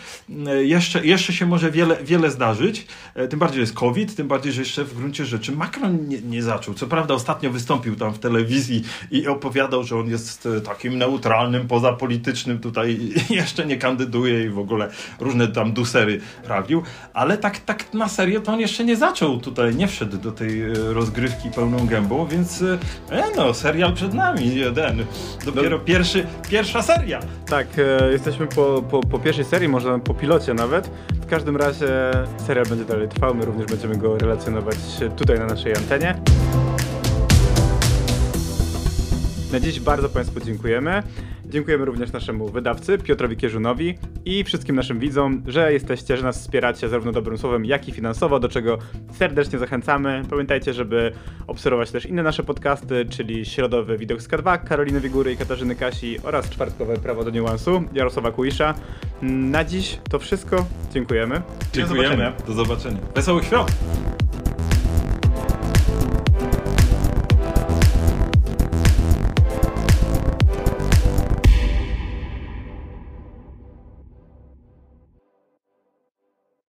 [SPEAKER 2] Jeszcze, jeszcze się może wiele, wiele zdarzyć, tym bardziej, jest COVID, tym bardziej, że jeszcze w gruncie rzeczy Macron nie, nie zaczął. Co prawda ostatnio wystąpił tam w telewizji i opowiadał, że on jest takim neutralnym, pozapolitycznym, tutaj jeszcze nie kandyduje i w ogóle różne tam dusery prawił, ale tak, tak na serio to on jeszcze nie zaczął tutaj, nie wszedł do tej rozgrywki pełną gębą, więc e, no, serial przed nami, jeden. Dopiero no. pierwszy, pierwsza seria.
[SPEAKER 1] Tak, e, jesteśmy po, po, po pierwszej serii, może po pilocie nawet. W każdym razie serial będzie dalej trwał, my również będziemy go relacjonować tutaj na naszej antenie. Na dziś bardzo Państwu dziękujemy. Dziękujemy również naszemu wydawcy Piotrowi Kierzunowi i wszystkim naszym widzom, że jesteście, że nas wspieracie zarówno dobrym słowem, jak i finansowo, do czego serdecznie zachęcamy. Pamiętajcie, żeby obserwować też inne nasze podcasty, czyli środowy Widok z K2 Karoliny Wigury i Katarzyny Kasi oraz czwartkowe Prawo do Niuansu Jarosława Kuisza. Na dziś to wszystko. Dziękujemy.
[SPEAKER 2] Dziękujemy. Do zobaczenia. Do zobaczenia. Wesołych świąt!